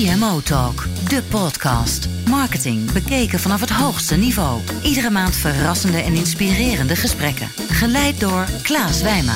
CMO Talk, de podcast. Marketing bekeken vanaf het hoogste niveau. Iedere maand verrassende en inspirerende gesprekken. Geleid door Klaas Wijma.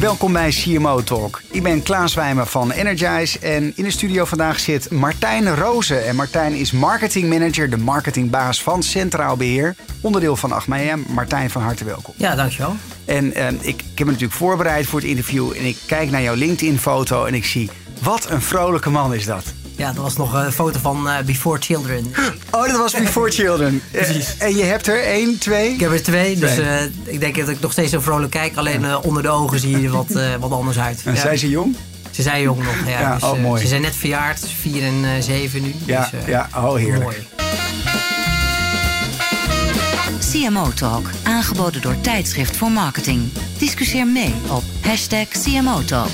Welkom bij CMO Talk. Ik ben Klaas Wijmer van Energize en in de studio vandaag zit Martijn Rozen. En Martijn is marketing manager, de marketingbaas van Centraal Beheer, onderdeel van Achmea. Martijn, van harte welkom. Ja, dankjewel. En eh, ik, ik heb me natuurlijk voorbereid voor het interview en ik kijk naar jouw LinkedIn-foto en ik zie, wat een vrolijke man is dat. Ja, dat was nog een foto van eh, Before Children. Oh, dat was Before Children. Precies. Eh, en je hebt er één, twee? Ik heb er twee, dus eh, ik denk dat ik nog steeds zo vrolijk kijk. Alleen eh, onder de ogen zie je er wat, eh, wat anders uit. En Ja. zijn ze jong? Ze zijn jong nog, ja. Ja, dus, oh, eh, mooi. Ze zijn net verjaard, vier en eh, zeven nu. Ja, dus, eh, ja, oh heerlijk. Mooi. CMO Talk, aangeboden door Tijdschrift voor Marketing. Discussieer mee op hashtag CMO Talk.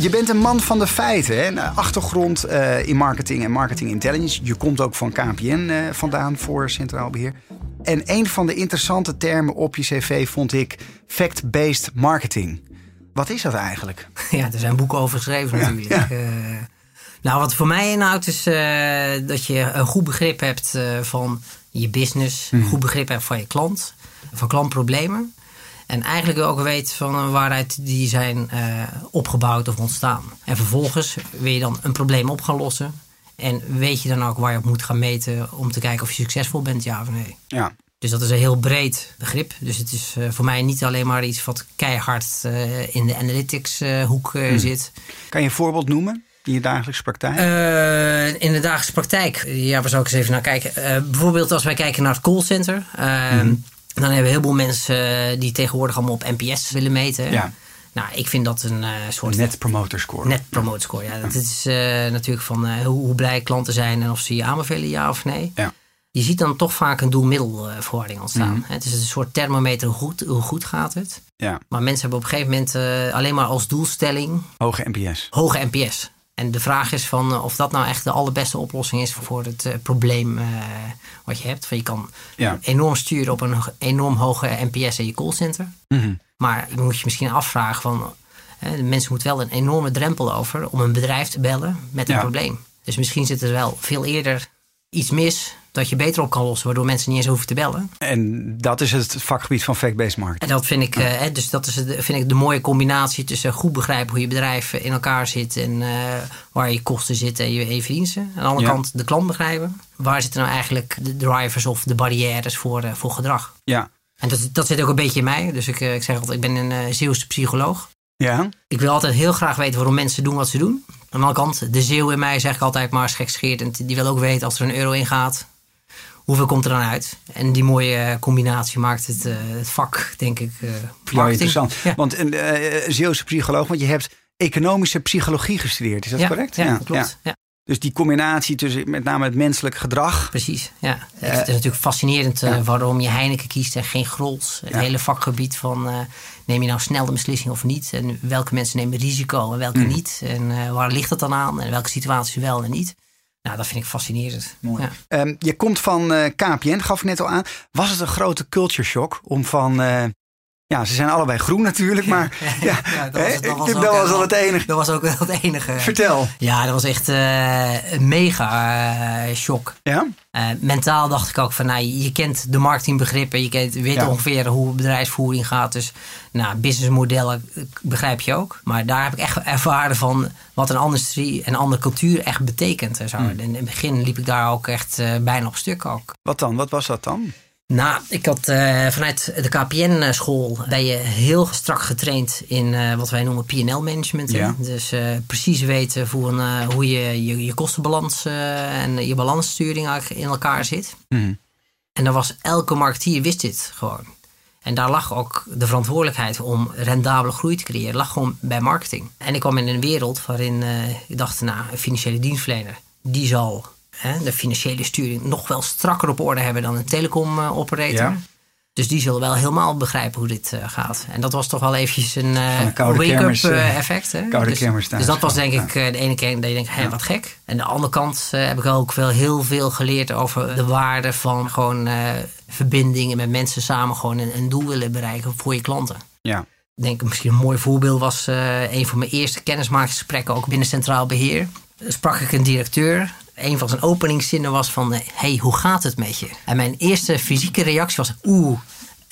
Je bent een man van de feiten. Hè? Een achtergrond eh, in marketing en marketing intelligence. Je komt ook van KPN eh, vandaan voor Centraal Beheer. En een van de interessante termen op je cv vond ik fact-based marketing. Wat is dat eigenlijk? Ja, er zijn boeken over geschreven natuurlijk. ja. Eh, nou, wat voor mij inhoudt is eh, dat je een goed begrip hebt eh, van je business. Mhm. Een goed begrip hebt van je klant. Van klantproblemen. En eigenlijk ook weet van eh, waaruit die zijn eh, opgebouwd of ontstaan. En vervolgens wil je dan een probleem op gaan lossen. En weet je dan ook waar je op moet gaan meten om te kijken of je succesvol bent, ja of nee. Ja. Dus dat is een heel breed begrip. Dus het is eh, voor mij niet alleen maar iets wat keihard in de analytics hoek eh, zit. Kan je een voorbeeld noemen in je dagelijkse praktijk? Eh, in de dagelijkse praktijk, ja, waar zou ik eens even naar kijken? Eh, bijvoorbeeld als wij kijken naar het callcenter. eh, Dan hebben we heel veel mensen eh, die tegenwoordig allemaal op NPS willen meten. Ja. Nou, ik vind dat een soort Net promoter score. Net promote score. Ja, dat is natuurlijk van hoe, hoe blij klanten zijn en of ze je aanbevelen, ja of nee. Ja. Je ziet dan toch vaak een doel-middelverhouding ontstaan. Het is een soort thermometer hoe goed, hoe goed gaat het. Ja. Maar mensen hebben op een gegeven moment alleen maar als doelstelling Hoge NPS. hoge NPS. En de vraag is van eh, of dat nou echt de allerbeste oplossing is voor het eh, probleem eh, wat je hebt. Van je kan Ja. enorm sturen op een enorm hoge NPS in je callcenter. Mhm. Maar je moet je misschien afvragen van... hè, de mensen moeten wel een enorme drempel over om een bedrijf te bellen met een Ja. probleem. Dus misschien zit er wel veel eerder iets mis dat je beter op kan lossen, waardoor mensen niet eens hoeven te bellen. En dat is het vakgebied van fact-based marketing. En dat vind ik, eh, hè, dus dat is vind ik de mooie combinatie tussen goed begrijpen hoe je bedrijf in elkaar zit en eh, waar je kosten zitten en je je verdiensten. Aan de andere Ja. kant de klant begrijpen. Waar zitten nou eigenlijk de drivers of de barrières voor, eh, voor gedrag? Ja. En dat, dat zit ook een beetje in mij. Dus ik, ik zeg altijd, ik ben een Zeeuwse psycholoog. Ja. Ik wil altijd heel graag weten waarom mensen doen wat ze doen. Aan de andere kant, de zeeuw in mij zeg ik altijd maar is gekscherend. Die wil ook weten als er een euro in gaat, hoeveel komt er dan uit? En die mooie eh, combinatie maakt het, eh, het vak, denk ik, jou marketing. interessant. Ja. Want een eh, Zeeuwse psycholoog, want je hebt economische psychologie gestudeerd. Is dat ja, correct? Ja, dat klopt. Ja. Dus die combinatie tussen met name het menselijk gedrag. precies. Ja. het is natuurlijk fascinerend waarom je Heineken kiest en geen Grols. Het Ja. hele vakgebied van neem je nou snel de beslissing of niet? En welke mensen nemen risico en welke Hmm. niet? En waar ligt het dan aan? En welke situaties wel en niet? Nou, dat vind ik fascinerend. Mooi. Ja. Ehm, je komt van eh, KPN, gaf ik net al aan. Was het een grote culture shock om van... ja, ze zijn allebei groen natuurlijk, maar... Ja, Ja, dat was- hè, dat was dat ook, was al het enige. Dat was ook wel het enige. Vertel. Ja, dat was echt eh, een mega eh, shock. Ja? Eh, mentaal dacht ik ook van, nou, je kent de marketingbegrippen, je kent, weet Ja. ongeveer hoe bedrijfsvoering gaat. Dus, nou, businessmodellen begrijp je ook. Maar daar heb ik echt ervaren van wat een andere industrie en een andere cultuur echt betekent. En, zo. En in het begin liep ik daar ook echt bijna op stuk ook. Wat dan? Wat was dat dan? Nou, ik had eh, vanuit de KPN-school ben je heel strak getraind in eh, wat wij noemen PL-management. Ja. Dus eh, precies weten voor een, eh, hoe je, je je kostenbalans eh, en je balanssturing eigenlijk in elkaar zit. Mhm. En dan was elke marketeer wist dit gewoon. En daar lag ook de verantwoordelijkheid om rendabele groei te creëren. lag gewoon bij marketing. En ik kwam in een wereld waarin eh, ik dacht, nou, een financiële dienstverlener, die zal hè, de financiële sturing nog wel strakker op orde hebben dan een telecom-operator. Ja. Dus die zullen wel helemaal begrijpen hoe dit eh, gaat. En dat was toch wel eventjes een, eh, Van een koude wake-up eh, eh, effect. Hè? koude dus, kermis dus dat was denk ik eh, de ene keer dat je denkt, hé, wat gek. En de andere kant eh, heb ik ook wel heel veel geleerd over de waarde van gewoon eh, verbindingen met mensen samen gewoon een, een doel willen bereiken voor je klanten. Ja. denk misschien een mooi voorbeeld was uh, een van mijn eerste kennismakingsgesprekken ook binnen Centraal Beheer. Sprak ik een directeur. Een van zijn openingszinnen was van, hey, hoe gaat het met je? En mijn eerste fysieke reactie was, oeh,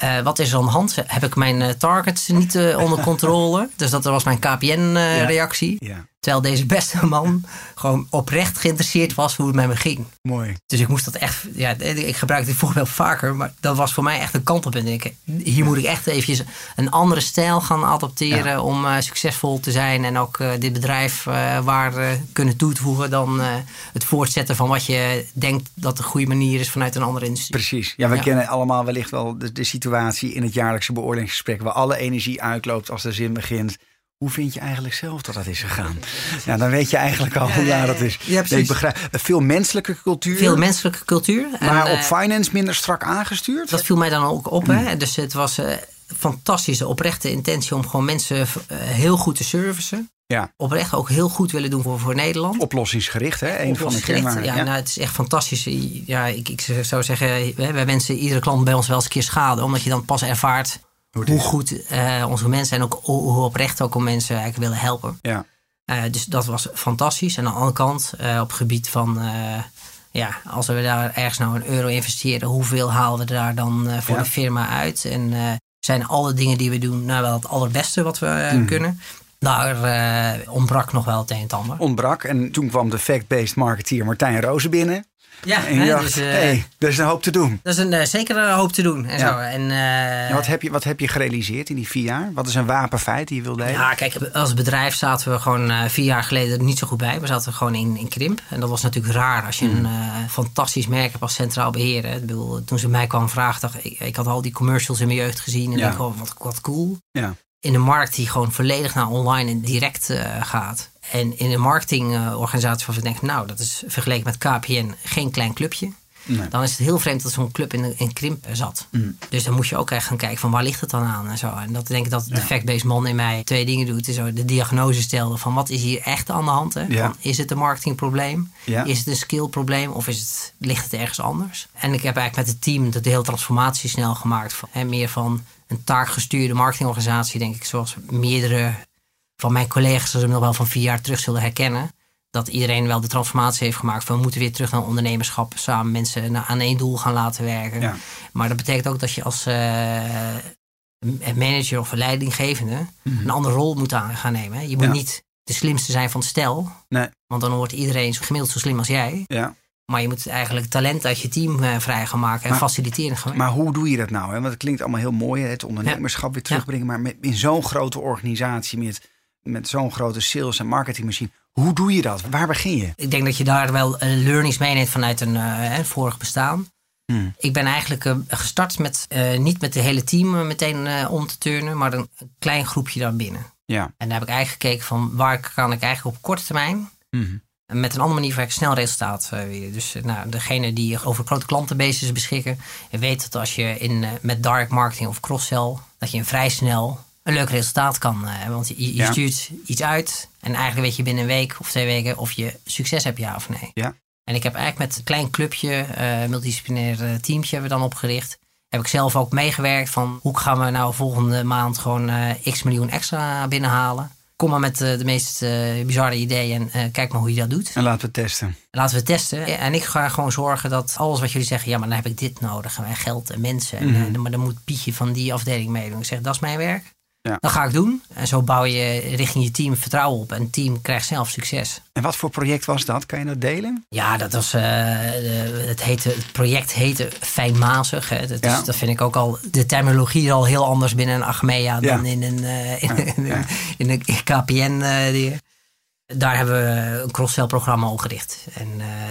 uh, wat is er aan de hand? Heb ik mijn uh, targets niet uh, onder controle? dus dat was mijn KPN-reactie. Ja. Ja. Terwijl deze beste man gewoon oprecht geïnteresseerd was hoe het met me ging. Mooi. Dus ik moest dat echt, ja, ik gebruik dit voorbeeld vaker, maar dat was voor mij echt een kantelpunt. Ik, hier moet ik echt eventjes een andere stijl gaan adopteren om uh, succesvol te zijn en ook uh, dit bedrijf uh, waar kunnen toevoegen dan het voortzetten van wat je denkt dat de goede manier is vanuit een andere industrie. Precies. Ja, we ja. kennen allemaal wellicht wel de, de situatie in het jaarlijkse beoordelingsgesprek waar alle energie uitloopt als de zin begint hoe vind je eigenlijk zelf dat dat is gegaan? Ja, dan weet je eigenlijk al hoe laat dat is. Ja, nee, ik begrijp, veel menselijke cultuur. Veel menselijke cultuur. Maar en, op uh, finance minder strak aangestuurd? Dat viel mij dan ook op. Hè? Mm. Dus het was uh, fantastische, oprechte intentie om gewoon mensen uh, heel goed te servicen. Ja. Oprecht ook heel goed willen doen voor, voor Nederland. Oplossingsgericht, hè? Een van de kenmerken. Ja, ja. Nou, het is echt fantastisch. Ja, ik, ik zou zeggen, wij wensen iedere klant bij ons wel eens een keer schade. Omdat je dan pas ervaart hoe goed uh, onze mensen en ook hoe oprecht ook om mensen eigenlijk willen helpen. Ja. Uh, dus dat was fantastisch. En aan de andere kant, uh, op het gebied van, ja, als we daar ergens nou een euro investeren, hoeveel halen we daar dan voor ja. de firma uit? En zijn alle dingen die we doen nou wel het allerbeste wat we mm. kunnen? Daar ontbrak nog wel het een en ander. Ontbrak. En toen kwam de fact-based marketeer Martijn Rozen binnen. Ja, en dacht, dus, uh, hey, er is een hoop te doen. Dat is een, uh, zeker een hoop te doen. En ja. zo. En, uh, ja, wat, heb je, wat heb je gerealiseerd in die vier jaar? Wat is een wapenfeit die je wilde delen? Ja, kijk, als bedrijf zaten we gewoon vier jaar geleden niet zo goed bij. We zaten gewoon in, in krimp. En dat was natuurlijk raar als je mm. een fantastisch merk hebt als centraal beheer. Ik bedoel, toen ze mij kwamen vragen, dacht ik, ik had al die commercials in mijn jeugd gezien. En ja. dacht, oh, wat, wat cool. Ja. In een markt die gewoon volledig naar online en direct gaat. En in een marketingorganisatie waarvan ik denk, nou, dat is vergeleken met KPN geen klein clubje. Nee. Dan is het heel vreemd dat zo'n club in, in krimp zat. Mm. Dus dan moet je ook echt gaan kijken van waar ligt het dan aan en zo. En dat denk ik dat de ja. fact-based man in mij twee dingen doet. Is de diagnose stelde van wat is hier echt aan de hand. Hè? Ja. Is het een marketingprobleem? Ja. Is het een skillprobleem? Of is het, ligt het ergens anders? En ik heb eigenlijk met het team de hele transformatie snel gemaakt. Van, hè, meer van een taakgestuurde marketingorganisatie, denk ik. Zoals meerdere van mijn collega's, ze nog wel van vier jaar terug zullen herkennen dat iedereen wel de transformatie heeft gemaakt van we moeten weer terug naar ondernemerschap, samen mensen aan één doel gaan laten werken. Ja. Maar dat betekent ook dat je als uh, manager of leidinggevende -hmm. een andere rol moet aan gaan nemen. Je moet ja. niet de slimste zijn van het stel, nee. want dan wordt iedereen gemiddeld zo slim als jij. Ja. Maar je moet eigenlijk talent uit je team uh, vrij gaan maken en maar, faciliteren. Gaan. Maar hoe doe je dat nou? Hè? Want het klinkt allemaal heel mooi, het ondernemerschap weer terugbrengen. Maar met, in zo'n grote organisatie met, met zo'n grote sales- en marketingmachine. Hoe doe je dat? Waar begin je? Ik denk dat je daar wel uh, learnings meeneemt vanuit een uh, vorig bestaan. Hmm. Ik ben eigenlijk uh, gestart met niet met het hele team meteen om te turnen, maar een klein groepje daarbinnen. Ja. En daar heb ik eigenlijk gekeken van waar kan ik eigenlijk op korte termijn hmm. met een andere manier waar ik snel resultaat weer. Dus nou, degene die over grote klantenbases beschikken, weet dat als je in, met dark marketing of cross-sell, dat je vrij snel een leuk resultaat kan hebben. Want je, je ja. stuurt iets uit en eigenlijk weet je binnen een week of twee weken of je succes hebt, ja of nee. Ja. En ik heb eigenlijk met een klein clubje, uh, multidisciplinair teamje hebben we dan opgericht. Heb ik zelf ook meegewerkt van hoe gaan we nou volgende maand gewoon uh, x miljoen extra binnenhalen. Kom maar met uh, de meest bizarre ideeën en kijk maar hoe je dat doet. En laten we testen. Laten we testen. En ik ga gewoon zorgen dat alles wat jullie zeggen, ja, maar dan heb ik dit nodig. En geld en mensen. Mhm. En, maar dan moet Pietje van die afdeling meedoen. Ik zeg, dat is mijn werk. Ja. Dat ga ik doen. En zo bouw je richting je team vertrouwen op. En het team krijgt zelf succes. En wat voor project was dat? Kan je dat delen? Ja, dat was, uh, het, heette, het project heette Fijnmazig. Hè. Dat, ja. is, dat vind ik ook al, de terminologie is al heel anders binnen een Achmea dan ja. in een, uh, in, in, in, een KPN. Uh, die, daar hebben we een cross-sell programma opgericht. En,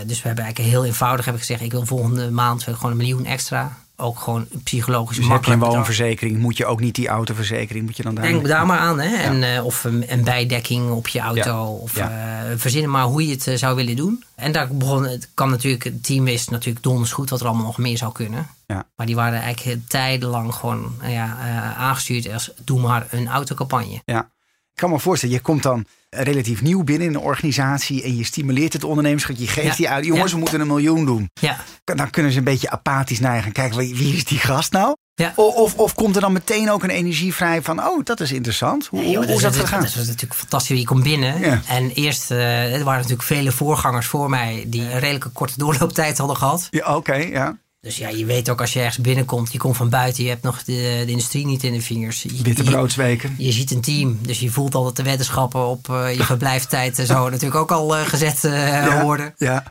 dus we hebben eigenlijk heel eenvoudig hebben gezegd, ik wil volgende maand gewoon een miljoen extra ook gewoon psychologisch dus makkelijk. Heb je een woonverzekering, moet je ook niet die autoverzekering, moet je dan daar... Denk daar maar aan, hè. Ja. En, uh, of een, een, bijdekking op je auto. Ja. Of ja. uh, verzinnen maar hoe je het uh, zou willen doen. En daar begon, het kan natuurlijk, het team wist natuurlijk donders goed wat er allemaal nog meer zou kunnen. Ja. Maar die waren eigenlijk tijdenlang gewoon ja, aangestuurd als doe maar een autocampagne. Ja. Ik kan me voorstellen, je komt dan relatief nieuw binnen in een organisatie en je stimuleert het ondernemerschap. Je geeft Ja. die uit, jongens, Ja. we moeten een miljoen doen. Ja, Dan kunnen ze een beetje apathisch naar je gaan kijken, wie is die gast nou? Ja. Of, of komt er dan meteen ook een energie vrij van, oh, dat is interessant. Hoe, joh, hoe, is dat gegaan? Dat was natuurlijk fantastisch. Je komt binnen. Ja. En eerst, eh, er waren natuurlijk vele voorgangers voor mij die een redelijke korte doorlooptijd hadden gehad. Ja, Oké, ja. Dus ja, je weet ook als je ergens binnenkomt, je komt van buiten, je hebt nog de, de industrie niet in de vingers. Je, Witte je- broodsweken. Je, ziet een team, dus je voelt al dat de weddenschappen op eh, je verblijftijd en zo natuurlijk ook al eh, gezet eh, Ja, worden. ja.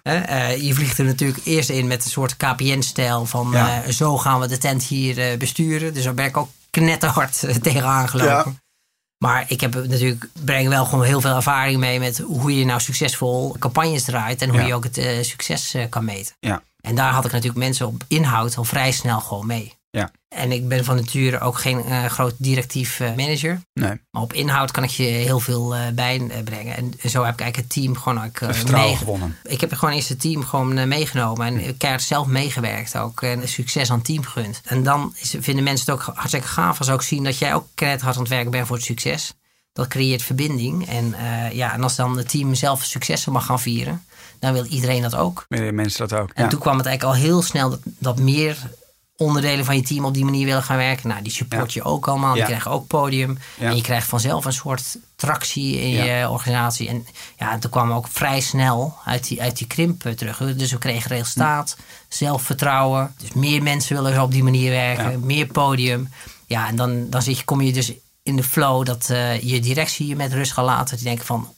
Je vliegt er natuurlijk eerst in met een soort KPN-stijl van Ja. zo gaan we de tent hier besturen. Dus daar ben ik ook knetterhard eh, tegenaan gelopen. Ja. Maar ik heb natuurlijk, breng wel gewoon heel veel ervaring mee met hoe je nou succesvol campagnes draait en hoe je ook het succes kan meten. Ja. En daar had ik natuurlijk mensen op inhoud al vrij snel gewoon mee. Ja. En ik ben van nature ook geen eh, groot directief eh, manager. Nee, Maar op inhoud kan ik je heel veel eh, bijbrengen. En zo heb ik eigenlijk het team gewoon ook, vertrouwen mee- gewonnen. Ik heb gewoon eerst het team gewoon meegenomen. En ik heb zelf meegewerkt ook. En succes aan het team gegund. En dan is, vinden mensen het ook hartstikke gaaf als ze ook zien dat jij ook hard aan het werken bent voor het succes. Dat creëert verbinding. En, eh, ja, en als dan het team zelf successen mag gaan vieren, dan wil iedereen dat ook. Willen mensen dat ook? En Ja. toen kwam het eigenlijk al heel snel dat, dat meer onderdelen van je team op die manier willen gaan werken. Nou, die support je ook allemaal. Die Ja. krijgen ook podium. Ja. En je krijgt vanzelf een soort tractie in je organisatie. En ja, en toen kwamen we ook vrij snel uit die, uit die krimp eh, terug. Dus we kregen resultaat, zelfvertrouwen. Dus meer mensen willen op die manier werken. Meer podium. Ja, en dan, dan zit je, kom je dus in de flow dat eh, je directie je met rust gaat laten. Die denken van,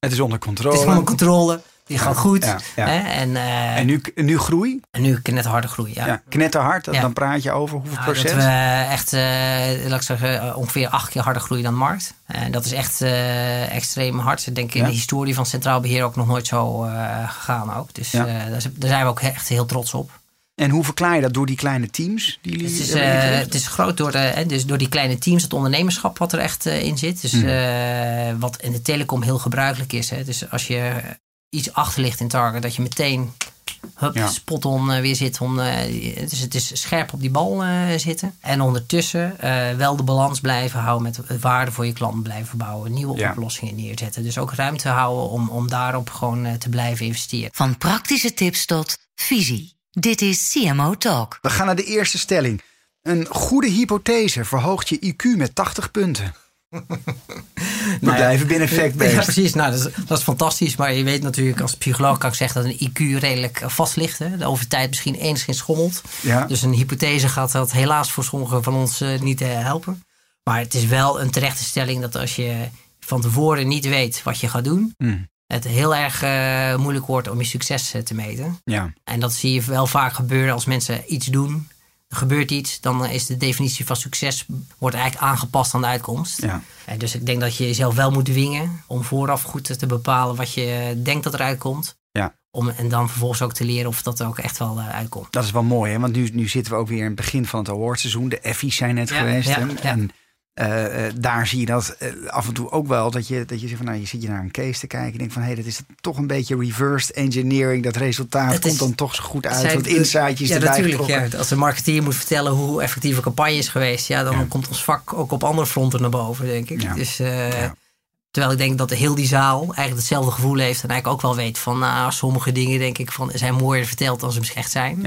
Het is onder het controle. is onder controle. Die gaat goed. ja, ja. Hè? En, eh, En nu, nu groei? en nu net harde groei. Ja. Ja. Knetterhard, dan praat je over hoeveel Nou, dat procent? we echt, eh, laat ik zeggen, ongeveer acht keer harder groeien dan de markt. En dat is echt extreem hard. Ik denk in de historie van Centraal Beheer ook nog nooit zo gegaan ook. Dus daar zijn we ook echt heel trots op. En hoe verklaar je dat door die kleine teams die jullie Het is, eh, het is groot door, de, hè, dus door die kleine teams, het ondernemerschap wat er echt eh, in zit. Dus eh, wat in de telecom heel gebruikelijk is. Hè. Dus als je iets achter ligt in target, dat je meteen hup, Ja. spot on eh, weer zit. Om, eh, dus het is scherp op die bal eh, zitten. En ondertussen eh, wel de balans blijven houden met waarde voor je klant blijven bouwen. Nieuwe Ja. oplossingen neerzetten. Dus ook ruimte houden om, om daarop gewoon eh, te blijven investeren. Van praktische tips tot visie. Dit is CMO Talk. We gaan naar de eerste stelling. Een goede hypothese verhoogt je IQ met 80 punten. We Nou ja, blijven binnen Ja, fact-based. precies. Nou, dat, is, dat is fantastisch. Maar je weet natuurlijk, als psycholoog kan ik zeggen dat een IQ redelijk eh, vast ligt. Hè. Over tijd misschien enigszins schommelt. Ja. Dus een hypothese gaat dat helaas voor sommigen van ons eh, niet eh, helpen. Maar het is wel een terechte stelling dat als je van tevoren niet weet wat je gaat doen, Hmm. Het heel erg eh, moeilijk wordt om je succes eh, te meten. Ja. En dat zie je wel vaak gebeuren als mensen iets doen. Er gebeurt iets, dan is de definitie van succes wordt eigenlijk aangepast aan de uitkomst. Ja. En dus ik denk dat je jezelf wel moet dwingen om vooraf goed te bepalen wat je denkt dat eruit komt. Ja. Om, en dan vervolgens ook te leren of dat ook echt wel eh, uitkomt. Dat is wel mooi, hè? want nu, nu zitten we ook weer in het begin van het awardseizoen. De Effies zijn net Ja, geweest. ja. En eh, eh, daar zie je dat eh, af en toe ook wel. Dat je, dat je zegt van nou, je zit je naar een case te kijken. En denkt van hé, hey, dat is toch een beetje reversed engineering. Dat resultaat komt is- dan toch zo goed uit. Want insightjes ja, erbij natuurlijk. Ja. Als een marketeer moet vertellen hoe effectief een campagne is geweest, ja, dan Ja. komt ons vak ook op andere fronten naar boven, denk ik. Ja. Dus. Terwijl ik denk dat heel die zaal eigenlijk hetzelfde gevoel heeft en eigenlijk ook wel weet van nou, sommige dingen denk ik van zijn mooier verteld dan ze misschien echt zijn.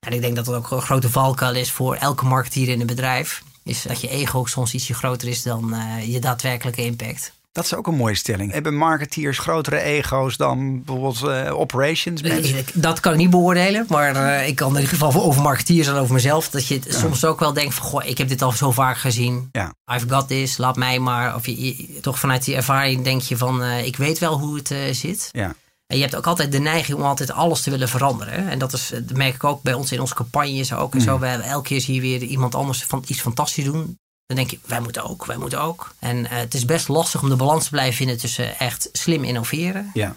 En ik denk dat dat ook een grote valkuil is voor elke marketeer in een bedrijf. Is dat je ego ook soms ietsje groter is dan eh, je daadwerkelijke impact. Dat is ook een mooie stelling. Hebben marketeers grotere ego's dan bijvoorbeeld eh, operations mensen? Ik- Dat kan ik niet beoordelen, maar eh, ik kan in ieder geval over marketeers en over mezelf. Dat je soms ook wel denkt van, goh, ik heb dit al zo vaak gezien. Ja. I've got this, laat mij maar. Of je, je- toch vanuit die ervaring denk je van, eh, ik weet wel hoe het eh, zit. Ja. En je hebt ook altijd de neiging om altijd alles te willen veranderen. En dat, is, dat merk ik ook bij ons in onze campagnes ook. En Mm. zo, we hebben elke keer zie je weer iemand anders van iets fantastisch doen. Dan denk je, wij moeten ook, wij moeten ook. En eh, het is best lastig om de balans te blijven vinden tussen echt slim innoveren Ja.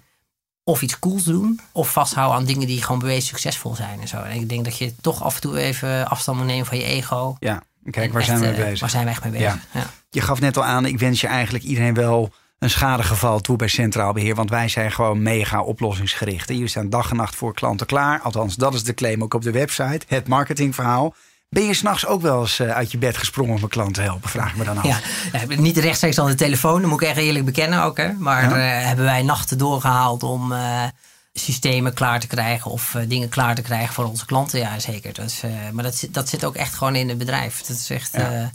of iets cools doen. Of vasthouden aan dingen die gewoon bewezen succesvol zijn en zo. En ik denk dat je toch af en toe even afstand moet nemen van je ego. ja. Kijk, waar zijn we mee eh, bezig? Waar zijn we echt mee bezig? Ja. Ja. Je gaf net al aan, ik wens je eigenlijk iedereen wel een schadegeval toe bij Centraal Beheer. Want wij zijn gewoon mega oplossingsgericht. En Jullie staan dag en nacht voor klanten klaar. Althans, dat is de claim ook op de website. Het marketingverhaal. Ben je s'nachts ook wel eens eh, uit je bed gesprongen om een klant te helpen? Vraag ik me dan af. Ja, ben niet rechtstreeks aan de telefoon, dat moet ik echt eerlijk bekennen ook. Hè. Maar Ja. eh, hebben wij nachten doorgehaald om eh, systemen klaar te krijgen of eh, dingen klaar te krijgen voor onze klanten. Ja, zeker. Dus, maar dat, zit- dat zit ook echt gewoon in het bedrijf. Dat is echt Ja.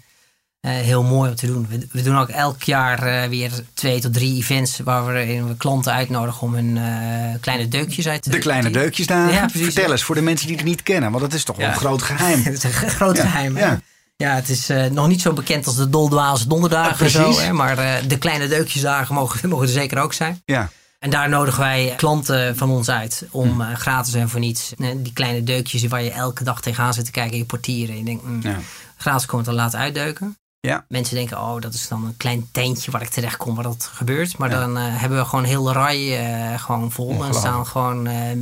Eh, heel mooi om te doen. We, we doen ook elk jaar eh, weer twee tot drie events waar we, klanten uitnodigen om hun eh, kleine deukjes uit te De kleine deukjesdagen. Ja, precies. Vertel eens voor de mensen die het niet kennen, want dat is toch wel Ja. een groot geheim. Het is een groot Ja, geheim. ja. Ja. het is nog niet zo bekend als de Doldwaals donderdagen. Ja, zo, hè, maar de kleine deukjesdagen mogen, mogen er zeker ook zijn. Ja, En daar nodigen wij klanten van ons uit om gratis en voor niets die kleine deukjes waar je elke dag tegenaan zit te kijken in je portieren. En je denkt, mm, ja. gratis komen te laten uitdeuken. Ja. Mensen denken, oh, dat is dan een klein tentje waar ik terecht kom waar dat gebeurt. Maar Ja. dan eh, hebben we gewoon heel rij eh, gewoon vol. En staan gewoon eh,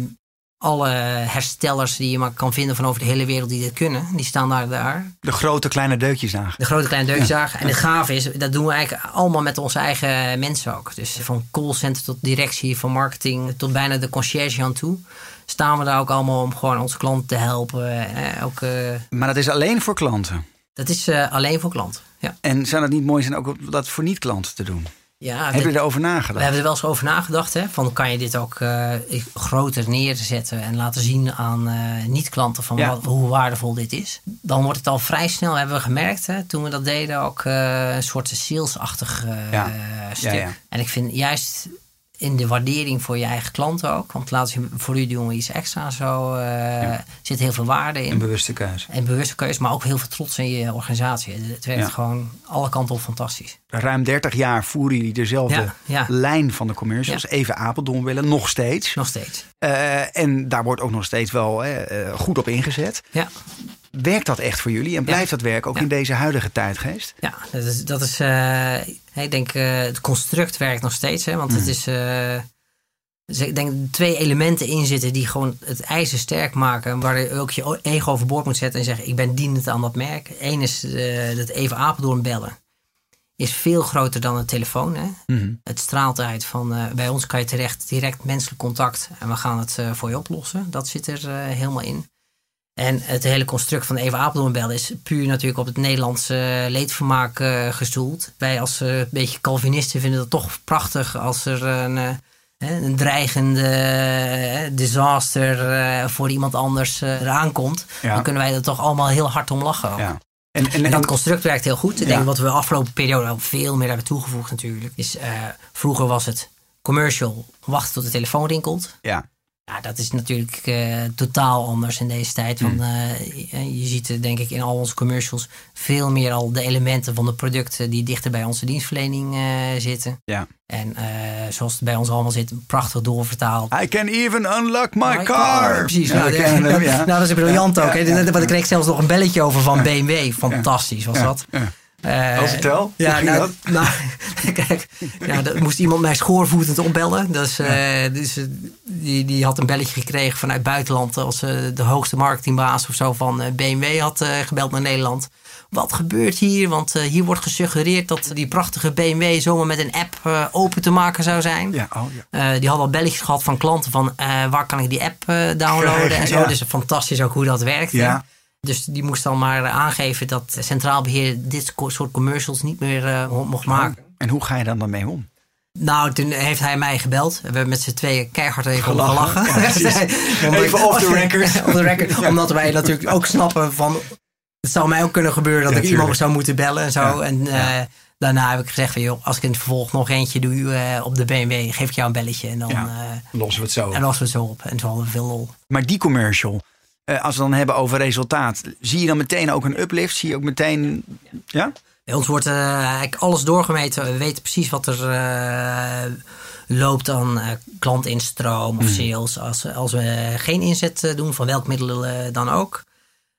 alle herstellers die je maar kan vinden van over de hele wereld die dit kunnen. Die staan daar. daar. De grote kleine deukjesdagen. De grote kleine deukjesdagen. En het gave is, dat doen we eigenlijk allemaal met onze eigen mensen ook. Dus van callcenter tot directie, van marketing tot bijna de conciërge aan toe. Staan we daar ook allemaal om gewoon onze klanten te helpen. Eh, ook, Maar dat is alleen voor klanten. Dat is eh, alleen voor klanten. Ja, En zou het niet mooi zijn ook om dat voor niet-klanten te doen? ja Hebben jullie erover We nagedacht? hebben er wel eens over nagedacht. Hè? Van kan je dit ook eh, groter neerzetten en laten zien aan eh, niet-klanten van Ja. wat, hoe waardevol dit is. Dan wordt het al vrij snel, hebben we gemerkt, hè, toen we dat deden, ook eh, een soort salesachtig Ja. stuk. En ik vind juist in de waardering voor je eigen klanten ook, want laten zien, voor u doen we iets extra zo, eh, zit heel veel waarde in. Een bewuste keuze. En bewuste keuze, maar ook heel veel trots in je organisatie. Het werkt Ja. gewoon alle kanten op fantastisch. Ruim 30 jaar voeren jullie dezelfde Ja, lijn van de commercials. Even Apeldoorn willen, nog steeds. Nog steeds. Eh, en daar wordt ook nog steeds wel eh, goed op ingezet. Ja. Werkt dat echt voor jullie? En blijft dat werken ook in deze huidige tijdgeest? Ja, dat is, dat is ik denk, eh, het construct werkt nog steeds. Hè, want het is, eh, dus ik denk dat twee elementen in zitten die gewoon het ijzer sterk maken. Waar je ook je ego overboord moet zetten en zeggen, ik ben dienend aan dat merk. Eén is eh, dat even Apeldoorn bellen. Is veel groter dan een telefoon. Hè? Mhm. Het straalt uit van bij ons kan je terecht direct menselijk contact en we gaan het voor je oplossen. Dat zit er helemaal in. En het hele construct van Even Apeldoorn bellen is puur natuurlijk op het Nederlandse leedvermaak eh, gestoeld. Wij als eh, een beetje Calvinisten vinden het toch prachtig als er een, eh, een dreigende disaster voor iemand anders eraan komt. Ja. Dan kunnen wij er toch allemaal heel hard om lachen. Ja. En, en, En dat construct werkt heel goed. Ik Ja. denk wat we de afgelopen periode al veel meer hebben toegevoegd natuurlijk. Is, vroeger was het commercial, wachten tot de telefoon rinkelt. ja. Ja, dat is natuurlijk eh, totaal anders in deze tijd. Hmm. Want eh, je ziet eh, denk ik in al onze commercials veel meer al de elementen van de producten die dichter bij onze dienstverlening eh, zitten. Ja. En eh, zoals het bij ons allemaal zit, prachtig doorvertaald. I can even unlock my, car. Precies. Ja, nou, hem, ja. nou, dat is briljant Ja, ook. hè. Want ik kreeg zelfs nog een belletje over van BMW. Fantastisch was Ja, dat. Ja. Eh, Oh, vertel. Ja, Hoe ging nou, nou, kijk, ja, dat moest iemand mij schoorvoetend opbellen. Dus, eh, dus eh, die, die had een belletje gekregen vanuit het buitenland. Als de hoogste marketingbaas of zo van BMW had gebeld naar Nederland. Wat gebeurt hier? Want hier wordt gesuggereerd dat die prachtige BMW zomaar met een app open te maken zou zijn. Ja, oh, ja. Die hadden al belletjes gehad van klanten van waar kan ik die app downloaden en zo. Dus fantastisch ook hoe dat werkt. Ja. Dus die moest dan maar aangeven dat Centraal Beheer dit soort commercials niet meer eh, mo- mocht maken. En hoe ga je dan daarmee om? Nou, toen heeft hij mij gebeld. We hebben met z'n tweeën keihard even Gelachen. gelachen. Ja, precies. Omdat- Even off the record. off the record. Omdat wij natuurlijk ook snappen van... Het zou mij ook kunnen gebeuren dat Ja, ik iemand zou moeten bellen en zo. En eh, daarna heb ik gezegd van... Joh, als ik in het vervolg nog eentje doe eh, op de BMW... geef ik jou een belletje en dan... Eh, Lossen we het zo. en lossen we het zo op. En zo hadden we veel lol. Maar die commercial, eh, als we dan hebben over resultaat, zie je dan meteen ook een uplift? Zie je ook meteen. Ja? Bij ons wordt eh, eigenlijk alles doorgemeten. We weten precies wat er eh, loopt aan eh, klantinstroom of sales. Als, als we geen inzet eh, doen, van welk middel eh, dan ook.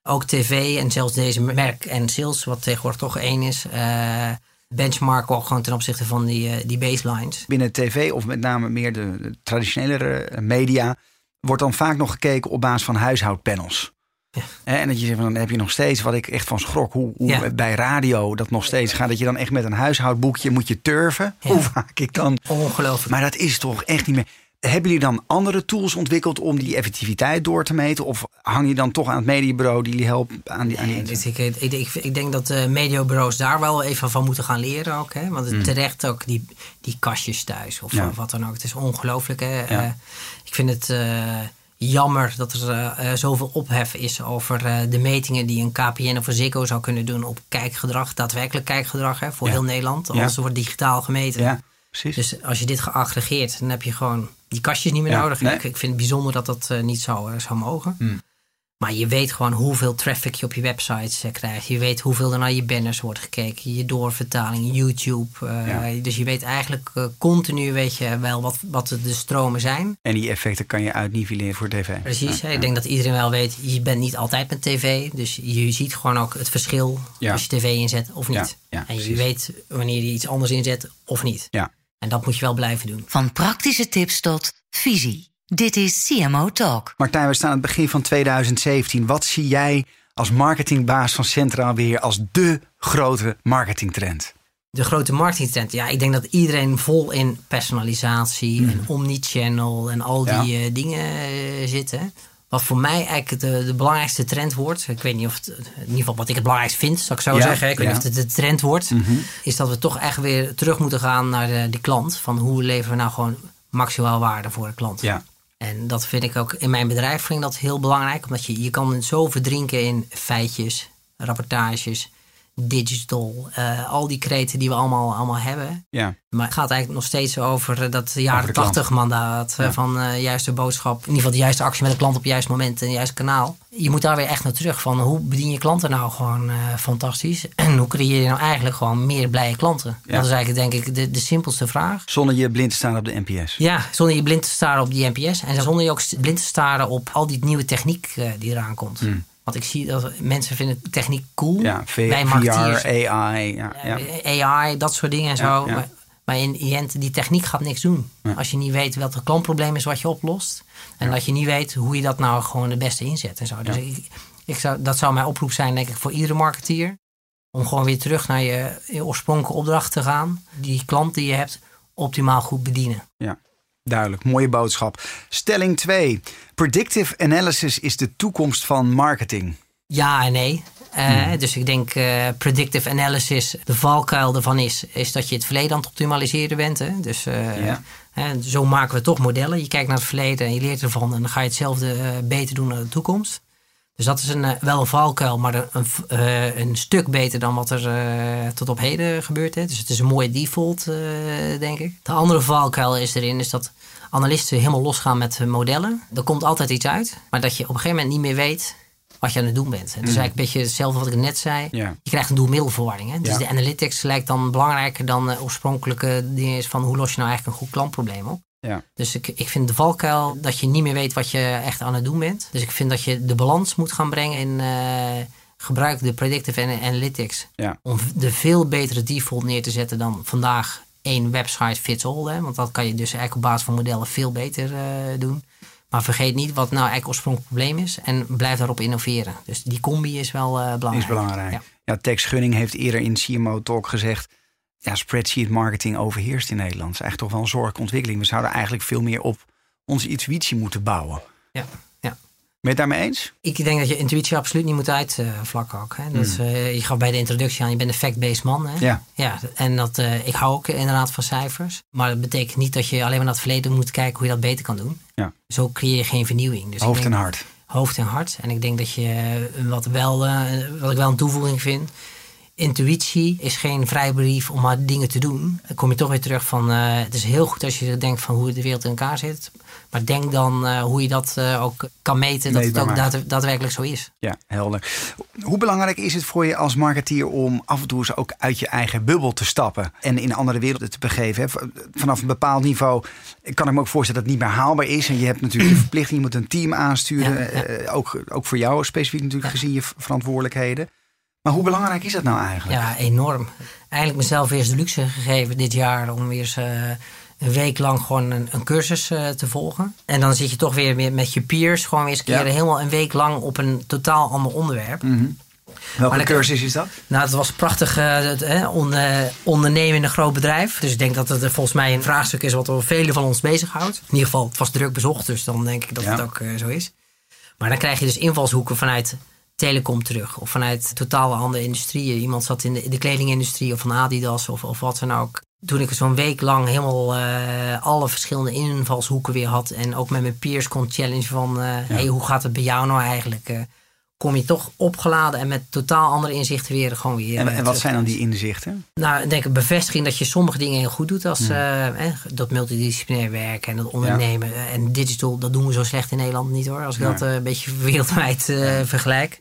Ook tv en zelfs deze merk en sales, wat tegenwoordig toch één is. eh benchmarken ook gewoon ten opzichte van die, eh, die baselines. Binnen tv of met name meer de, de traditionele eh, media, wordt dan vaak nog gekeken op basis van huishoudpanels. Ja. En dat je zegt, dan heb je nog steeds, wat ik echt van schrok, hoe, hoe Ja. bij radio dat nog steeds gaat. Dat je dan echt met een huishoudboekje moet je turven. Ja. Hoe vaak ik dan. Ongelooflijk. Maar dat is toch echt niet meer. Hebben jullie dan andere tools ontwikkeld om die effectiviteit door te meten? Of hang je dan toch aan het mediabureau die jullie helpt aan die... Aan die... Nee, dus ik, ik, ik, ik denk dat de mediabureaus daar wel even van moeten gaan leren ook. Hè? Want het terecht ook die, die kastjes thuis of Ja. wat dan ook. Het is ongelooflijk. Hè? Ja. Eh, ik vind het eh, jammer dat er eh, eh, zoveel ophef is over eh, de metingen die een KPN of een Ziggo zou kunnen doen op kijkgedrag. Daadwerkelijk kijkgedrag hè, voor Ja. heel Nederland. Ja. Alles wordt digitaal gemeten. Ja, precies. Dus als je dit geaggregeerd, dan heb je gewoon die kastjes niet meer Ja, nodig. nee. Ik, ik vind het bijzonder dat dat eh, niet zou, eh, zou mogen. Hmm. Maar je weet gewoon hoeveel traffic je op je websites eh, krijgt. Je weet hoeveel er naar je banners wordt gekeken. Je doorvertaling, YouTube. Ja. Dus je weet eigenlijk continu weet je wel wat, wat de stromen zijn. En die effecten kan je uitnivelleren voor tv. Precies. Ja. Ik denk dat iedereen wel weet, je bent niet altijd met tv. Dus je ziet gewoon ook het verschil als je tv inzet of niet. En je weet wanneer je iets anders inzet of niet. Ja. En dat moet je wel blijven doen. Van praktische tips tot visie. Dit is CMO Talk. Martijn, we staan aan het begin van 2017. Wat zie jij als marketingbaas van Centraal Beheer als dé grote marketingtrend? De grote marketingtrend. Ja, ik denk dat iedereen vol in personalisatie en omnichannel en al die eh, dingen eh, zitten. Wat voor mij eigenlijk de, de belangrijkste trend wordt. Ik weet niet of het, in ieder geval wat ik het belangrijkst vind, zal ik zo Ja, zeggen. Ik weet ja. niet of het de trend wordt. Is dat we toch echt weer terug moeten gaan naar de, de klant. Van hoe leveren we nou gewoon maximaal waarde voor de klant. Ja, En dat vind ik ook in mijn bedrijf vind ik dat heel belangrijk. Omdat je, je kan zo verdrinken in feitjes, rapportages, digital. eh, al die kreten die we allemaal, allemaal hebben. ja, Maar het gaat eigenlijk nog steeds over eh, dat jaren. 80 mandaat. eh, Ja. Van eh, juiste boodschap. In ieder geval de juiste actie met de klant op het juiste moment en het juiste kanaal. Je moet daar weer echt naar terug. Van hoe bedien je klanten nou gewoon fantastisch? En hoe creëer je nou eigenlijk gewoon meer blije klanten? Ja. Dat is eigenlijk denk ik de, de simpelste vraag. zonder je blind te staan op de NPS. Ja, zonder je blind te staren op die NPS. En zonder je ook blind te staren op al die nieuwe techniek die eraan komt. Want ik zie dat mensen vinden techniek cool. Ja, V- Wij VR. AI. Ja, ja. AI, dat soort dingen en zo. Maar, maar in die end, die techniek gaat niks doen. Als je niet weet wat het klantprobleem is wat je oplost. En dat je niet weet hoe je dat nou gewoon het beste inzet en zo. Dus ik, ik zou, dat zou mijn oproep zijn, denk ik, voor iedere marketeer. Om gewoon weer terug naar je, je oorspronkelijke opdracht te gaan. Die klant die je hebt, optimaal goed bedienen. Ja, duidelijk. Mooie boodschap. Stelling 2. Predictive analysis is de toekomst van marketing. Ja en nee. Eh, Dus ik denk eh, predictive analysis, de valkuil ervan is, is dat je het verleden aan het optimaliseren bent. Hè? Dus Ja. hè, zo maken we toch modellen. Je kijkt naar het verleden en je leert ervan en dan ga je hetzelfde beter doen naar de toekomst. Dus dat is een, eh, wel een valkuil, maar een, een, eh, een stuk beter dan wat er eh, tot op heden gebeurt. Hè? Dus het is een mooie default, denk ik. De andere valkuil is erin, is dat analisten helemaal losgaan met modellen. Er komt altijd iets uit, maar dat je op een gegeven moment niet meer weet wat je aan het doen bent. Het is eigenlijk een beetje hetzelfde wat ik net zei. Je krijgt een doelmiddelverwarring. Hè? Dus de analytics lijkt dan belangrijker dan de oorspronkelijke dingen is van hoe los je nou eigenlijk een goed klantprobleem op. Ja. Dus ik, ik vind de valkuil dat je niet meer weet wat je echt aan het doen bent. Dus ik vind dat je de balans moet gaan brengen in eh, gebruik de predictive ana- analytics. Ja. Om de veel betere default neer te zetten dan vandaag één website fits all. Hè? Want dat kan je dus eigenlijk op basis van modellen veel beter eh, doen. Maar vergeet niet wat nou eigenlijk oorspronkelijk probleem is. En blijf daarop innoveren. Dus die combi is wel eh, belangrijk. Is belangrijk. Ja. Ja. Tex Gunning heeft eerder in CMO Talk gezegd... Ja, spreadsheet marketing overheerst in Nederland. Dat is eigenlijk toch wel een zorgelijke ontwikkeling. We zouden eigenlijk veel meer op onze intuïtie moeten bouwen. Ja, ja. Ben je het daarmee eens? Ik denk dat je intuïtie absoluut niet moet uitvlakken ook. Hè. Dat, is, eh, je gaf bij de introductie aan, je bent een fact-based man. Hè? Hmm. Ja. ja en dat, eh, ik hou ook inderdaad van cijfers. Maar dat betekent niet dat je alleen maar naar het verleden moet kijken hoe je dat beter kan doen. Ja. Zo creëer je geen vernieuwing. Dus Hoofd en hart. hoofd en hart. En ik denk dat je, eh, wat, wel, wat ik wel een toevoeging vind... Intuïtie is geen vrijbrief om maar dingen te doen. Dan kom je toch weer terug van... eh, het is heel goed als je denkt van hoe de wereld in elkaar zit. Maar denk dan eh, hoe je dat eh, ook kan meten... dat het ook daad- daadwerkelijk zo is. Ja, helder. Hoe belangrijk is het voor je als marketeer om af en toe eens ook uit je eigen bubbel te stappen en in andere werelden te begeven? hè? Vanaf een bepaald niveau kan ik me ook voorstellen dat het niet meer haalbaar is. En je hebt natuurlijk de verplichting, je moet een team aansturen. Ja, ja. ook, ook voor jou specifiek natuurlijk gezien je verantwoordelijkheden. Maar hoe belangrijk is dat nou eigenlijk? Ja, enorm. Eigenlijk mezelf eens de luxe gegeven dit jaar... om weer eens eh, een week lang gewoon een, een cursus eh, te volgen. En dan zit je toch weer met je peers... gewoon weer eens een keer Ja. helemaal een week lang... op een totaal ander onderwerp. Mhm. Welke cursus is dat? Nou, het was prachtig eh, on, eh, ondernemen in een groot bedrijf. Dus ik denk dat het volgens mij een vraagstuk is wat er velen van ons bezighoudt. In ieder geval, het was druk bezocht, dus dan denk ik dat Ja. het ook eh, zo is. Maar dan krijg je dus invalshoeken vanuit telecom terug. Of vanuit totaal andere industrieën. Iemand zat in de, in de kledingindustrie of van Adidas of, of wat dan ook. Toen ik zo'n week lang helemaal eh, alle verschillende invalshoeken weer had. En ook met mijn peers kon challenge van... eh, hey, hoe gaat het bij jou nou eigenlijk? eh, kom je toch opgeladen en met totaal andere inzichten weer gewoon weer. En, en wat zijn dan die inzichten? Nou, ik denk een bevestiging dat je sommige dingen heel goed doet. Als eh, dat multidisciplinair werken en dat ondernemen. En digital, dat doen we zo slecht in Nederland niet hoor. Als ik dat een beetje wereldwijd vergelijk.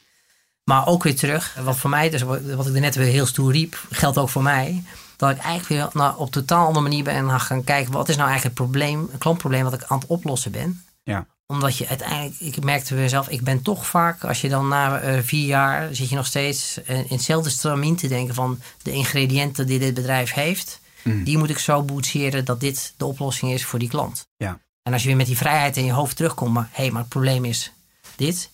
Maar ook weer terug. Wat voor mij, dus wat ik er net weer heel stoer riep, geldt ook voor mij. Dat ik eigenlijk weer nou, op totaal andere manier ben gaan kijken. Wat is nou eigenlijk het probleem, een klantprobleem wat ik aan het oplossen ben Ja. omdat je uiteindelijk, ik merkte weer zelf, ik ben toch vaak, als je dan na eh, vier jaar, zit je nog steeds eh, in hetzelfde stramien te denken van de ingrediënten die dit bedrijf heeft, Mm. die moet ik zo boetseren dat dit de oplossing is voor die klant. Ja. En als je weer met die vrijheid in je hoofd terugkomt, maar hé, hey, maar het probleem is dit.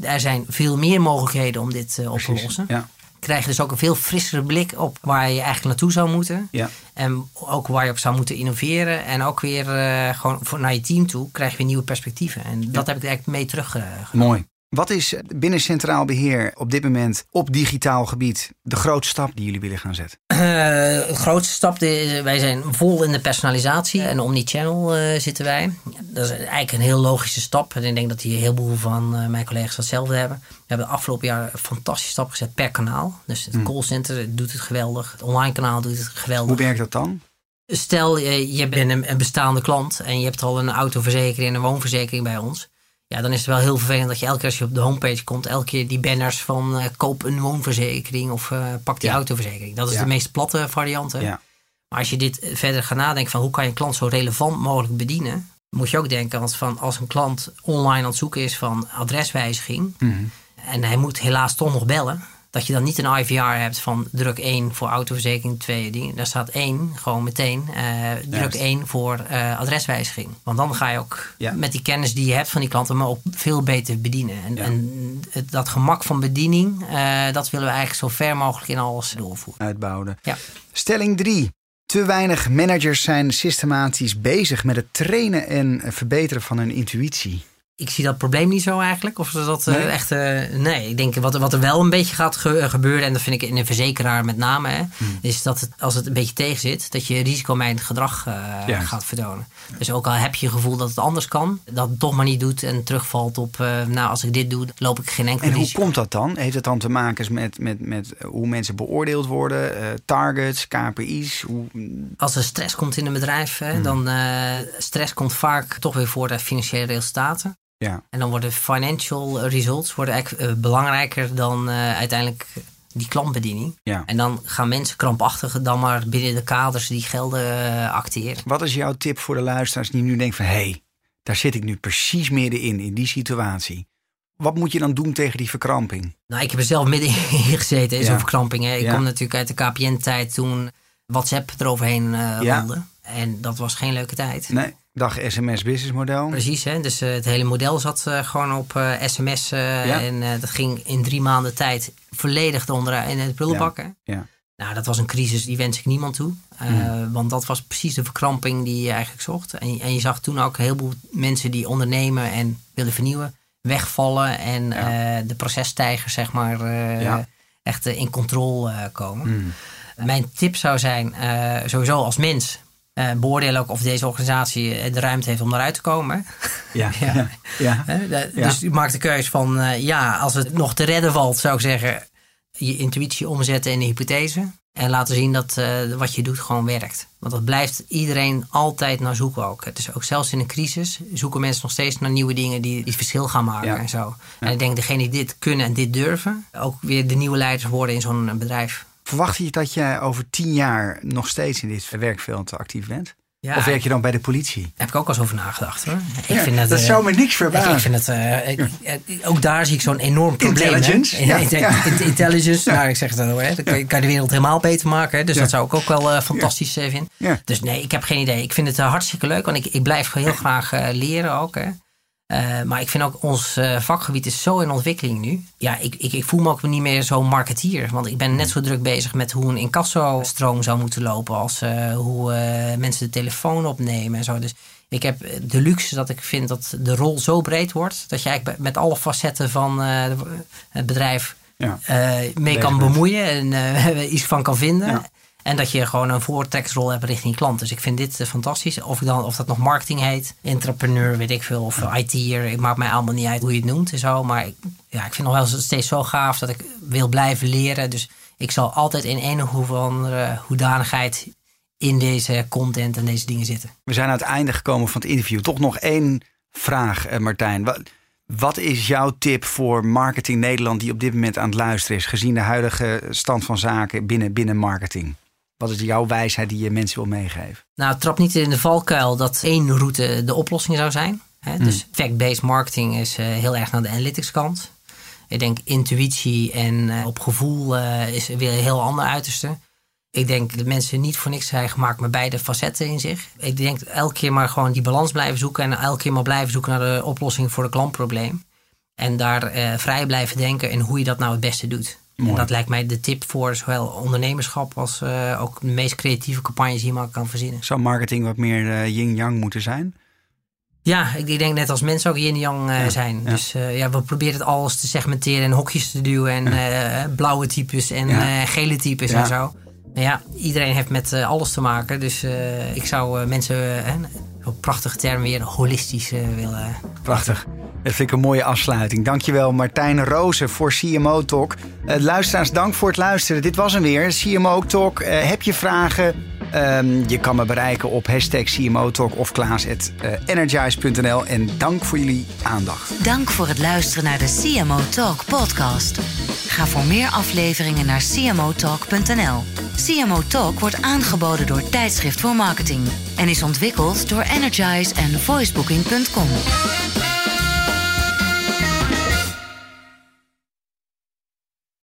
Er zijn veel meer mogelijkheden om dit eh, op te lossen. Ja. Krijg je dus ook een veel frissere blik op waar je eigenlijk naartoe zou moeten. Ja. En ook waar je op zou moeten innoveren. En ook weer eh, gewoon voor, naar je team toe krijg je weer nieuwe perspectieven. En dat heb ik eigenlijk mee teruggenomen. Mooi. Wat is binnen Centraal Beheer op dit moment op digitaal gebied de grootste stap die jullie willen gaan zetten? Eh, de grootste stap, wij zijn vol in de personalisatie en omnichannel eh zitten wij. Dat is eigenlijk een heel logische stap. En ik denk dat hier een heleboel van eh, mijn collega's datzelfde hebben. We hebben de afgelopen jaar een fantastische stap gezet per kanaal. Dus het callcenter doet het geweldig. Het online kanaal doet het geweldig. Hoe werkt dat dan? Stel, je, bent een bestaande klant en je hebt al een autoverzekering en een woonverzekering bij ons. Ja, dan is het wel heel vervelend dat je elke keer als je op de homepage komt, elke keer die banners van eh, koop een woonverzekering of eh, pak die Ja. autoverzekering. Dat is Ja. de meest platte variant. hè. Ja. Maar als je dit verder gaat nadenken van hoe kan je een klant zo relevant mogelijk bedienen, moet je ook denken als, van, als een klant online aan het zoeken is van adreswijziging Mhm. en hij moet helaas toch nog bellen. Dat je dan niet een IVR hebt van druk 1 voor autoverzekering, 2 dingen. Daar staat 1 gewoon meteen. eh, druk Juist. 1 voor eh, adreswijziging. Want dan ga je ook Ja. met die kennis die je hebt van die klanten, maar ook veel beter bedienen. En, Ja. en het- dat gemak van bediening, eh, dat willen we eigenlijk zo ver mogelijk in alles doorvoeren. Uitbouwen. Ja. Stelling 3. Te weinig managers zijn systematisch bezig met het trainen en verbeteren van hun intuïtie. Ik zie dat probleem niet zo eigenlijk. Of is dat eh, Nee? echt. eh, nee, ik denk wat, wat er wel een beetje gaat ge- gebeuren. En dat vind ik in een verzekeraar met name. Hè, Hmm. Is dat het, als het een beetje tegen zit. Dat je risicomijdend gedrag eh, gaat vertonen. Dus ook al heb je het gevoel dat het anders kan. Dat het toch maar niet doet. En terugvalt op. nou, als ik dit doe, loop ik geen enkel En hoe risico. komt dat dan? Heeft het dan te maken met, met, met hoe mensen beoordeeld worden? targets, KPI's? Hoe, Als er stress komt in een bedrijf. Hè, Hmm. Dan stress komt vaak toch weer voor de financiële resultaten. Ja. En dan worden financial results worden eigenlijk eh, belangrijker dan eh, uiteindelijk die klantbediening. Ja. En dan gaan mensen krampachtig dan maar binnen de kaders die gelden eh, acteren. Wat is jouw tip voor de luisteraars die nu denken van... hé, hey, daar zit ik nu precies middenin, in die situatie. Wat moet je dan doen tegen die verkramping? Nou, ik heb er zelf midden in gezeten, in Ja. zo'n verkramping. Hè. Ik Ja. kom natuurlijk uit de KPN-tijd toen WhatsApp eroverheen Ja. rolde. En dat was geen leuke tijd. Nee, dag sms business model. Precies, hè? dus eh, het hele model zat eh, gewoon op sms. Ja. En dat ging in drie maanden tijd volledig eronder in het prullenbak. Ja. Nou, dat was een crisis die wens ik niemand toe. Hmm. Want dat was precies de verkramping die je eigenlijk zocht. En, en je zag toen ook een heleboel mensen die ondernemen en willen vernieuwen, wegvallen. En Ja. de processtijgers, zeg maar, echt in controle komen. Mm. Mijn tip zou zijn, eh, sowieso als mens, eh beoordeel ook of deze organisatie eh, de ruimte heeft om eruit te komen. Ja. Ja. Ja. de-. Dus u maakt de keuze van, ja, als het nog te redden valt, zou ik zeggen, je intuïtie omzetten in een hypothese. En laten zien dat wat je doet gewoon werkt. Want dat blijft iedereen altijd naar zoeken ook. Het is ook zelfs in een crisis zoeken mensen nog steeds naar nieuwe dingen die, verschil gaan maken Ja. en zo. En ik denk degene die dit kunnen en dit durven, ook weer de nieuwe leiders worden in zo'n bedrijf. Verwacht je dat je over tien jaar nog steeds in dit werkveld actief bent? Ja, of werk je dan bij de politie? Daar heb ik ook al eens over nagedacht hoor. Ik Ja, vind dat, dat eh, zou me niks Ik, verbazen. ik vind het, eh, ik- ik- ook daar zie ik zo'n enorm probleem. hè. Intelligence, ja, Intelligence, nou ik zeg het dan hoor. hè. Dan kan je, de wereld helemaal beter maken. hè. Dus dat zou ik ook wel eh, fantastisch eh, vinden. Dus nee, ik heb geen idee. Ik vind het eh, hartstikke leuk. Want ik, ik blijf heel graag eh, leren ook. Hè. Uh, maar ik vind ook ons uh, vakgebied is zo in ontwikkeling nu. Ja, ik, ik, ik, voel me ook niet meer zo marketeer. Want ik ben net zo druk bezig met hoe een incasso-stroom zou moeten lopen. Als uh, hoe mensen de telefoon opnemen en zo. Dus ik heb de luxe dat ik vind dat de rol zo breed wordt. Dat je eigenlijk met alle facetten van het bedrijf ja, mee kan bemoeien. En iets van kan vinden. Ja. En dat je gewoon een voortrekksrol hebt richting klant. Dus ik vind dit fantastisch. Of, dan, of dat nog marketing heet, entrepreneur, weet ik veel. Of. IT'er, het maakt mij allemaal niet uit hoe je het noemt en zo. Maar ik, ja, ik vind nog wel steeds zo gaaf dat ik wil blijven leren. Dus ik zal altijd in een of andere hoedanigheid in deze content en deze dingen zitten. We zijn aan het einde gekomen van het interview. Toch nog één vraag, eh, Martijn. Wat, wat is jouw tip voor Marketing Nederland die op dit moment aan het luisteren is, gezien de huidige stand van zaken binnen, binnen marketing? Wat is jouw wijsheid die je mensen wil meegeven? Nou, trap niet in de valkuil dat één route de oplossing zou zijn. Hè? Hmm. Dus fact-based marketing is uh, heel erg naar de analytics kant. Ik denk intuïtie en uh, op gevoel uh, is weer een heel ander uiterste. Ik denk dat mensen niet voor niks zijn gemaakt met beide facetten in zich. Ik denk elke keer maar gewoon die balans blijven zoeken en elke keer maar blijven zoeken naar de oplossing voor het klantprobleem. En daar vrij blijven denken in hoe je dat nou het beste doet. En dat lijkt mij de tip voor zowel ondernemerschap als uh, ook de meest creatieve campagnes die je maar kan verzinnen. Zou marketing wat meer uh, yin-yang moeten zijn? Ja, ik denk net als mensen ook yin-yang uh, zijn. Ja. Dus ja, we proberen het alles te segmenteren en hokjes te duwen. En blauwe types en gele types en zo. Ja, iedereen heeft met alles te maken. Dus ik zou mensen op prachtige term weer holistisch willen. Prachtig. Dat vind ik een mooie afsluiting. Dankjewel Martijn Rozen voor CMO Talk. Uh, luisteraars, dank voor het luisteren. Dit was hem weer, CMO Talk. Uh, heb je vragen? Um, je kan me bereiken op hashtag CMO Talk of klaas.energize.nl. En dank voor jullie aandacht. Dank voor het luisteren naar de CMO Talk podcast. Ga voor meer afleveringen naar cmotalk.nl. CMO Talk wordt aangeboden door Tijdschrift voor Marketing en is ontwikkeld door Energize en voicebooking.com.